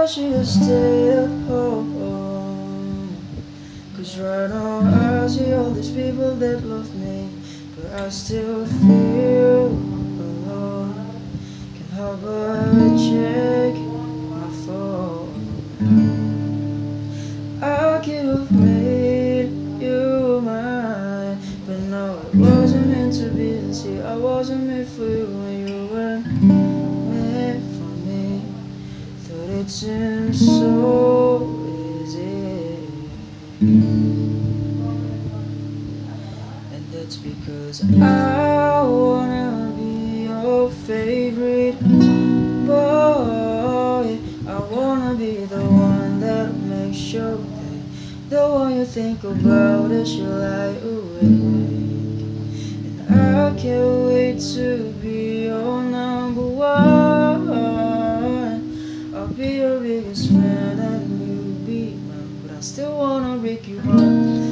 I should stay at home. Cause right now I see all these people that love me, but I still feel alone. Can't help but check my phone. I could have made you mine, but no, it wasn't meant to be. And see, I wasn't meant for you, and you me. It seemed so easy, and that's because I wanna be your favorite boy. I wanna be the one that makes your day, the one you think about as you lie awake. And I can't wait to be your number I still wanna break your heart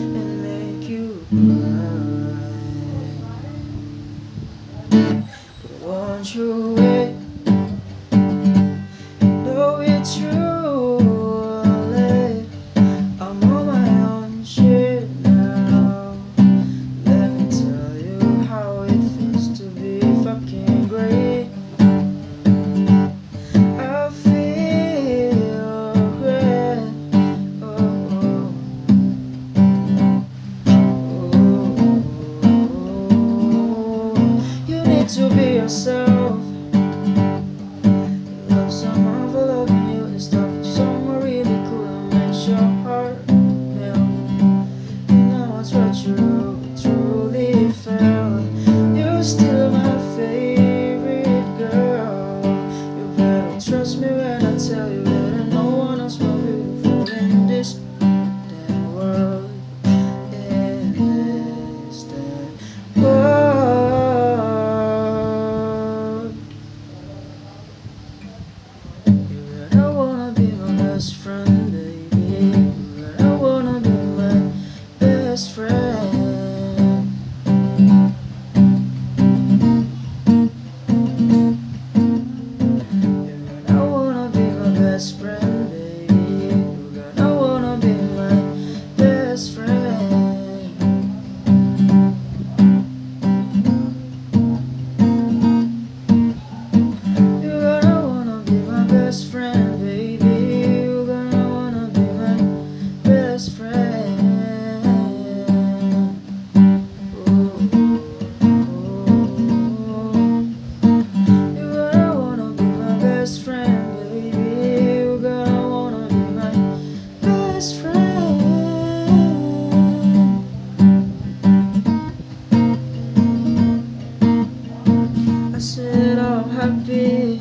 happy.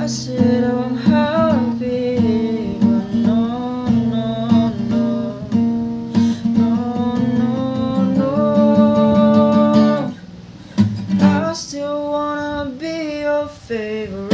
I said I'm happy, but no, no, no, no, no. I still wanna be your favorite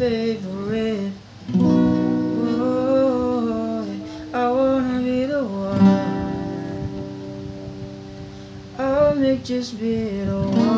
favorite boy. I wanna be the one. I'll make just be the one.